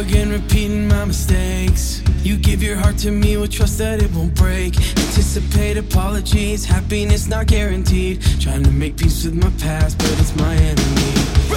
again, repeating my mistakes. You give your heart to me with trust that it won't break. Anticipate apologies, happiness not guaranteed. Trying to make peace with my past, but it's my enemy.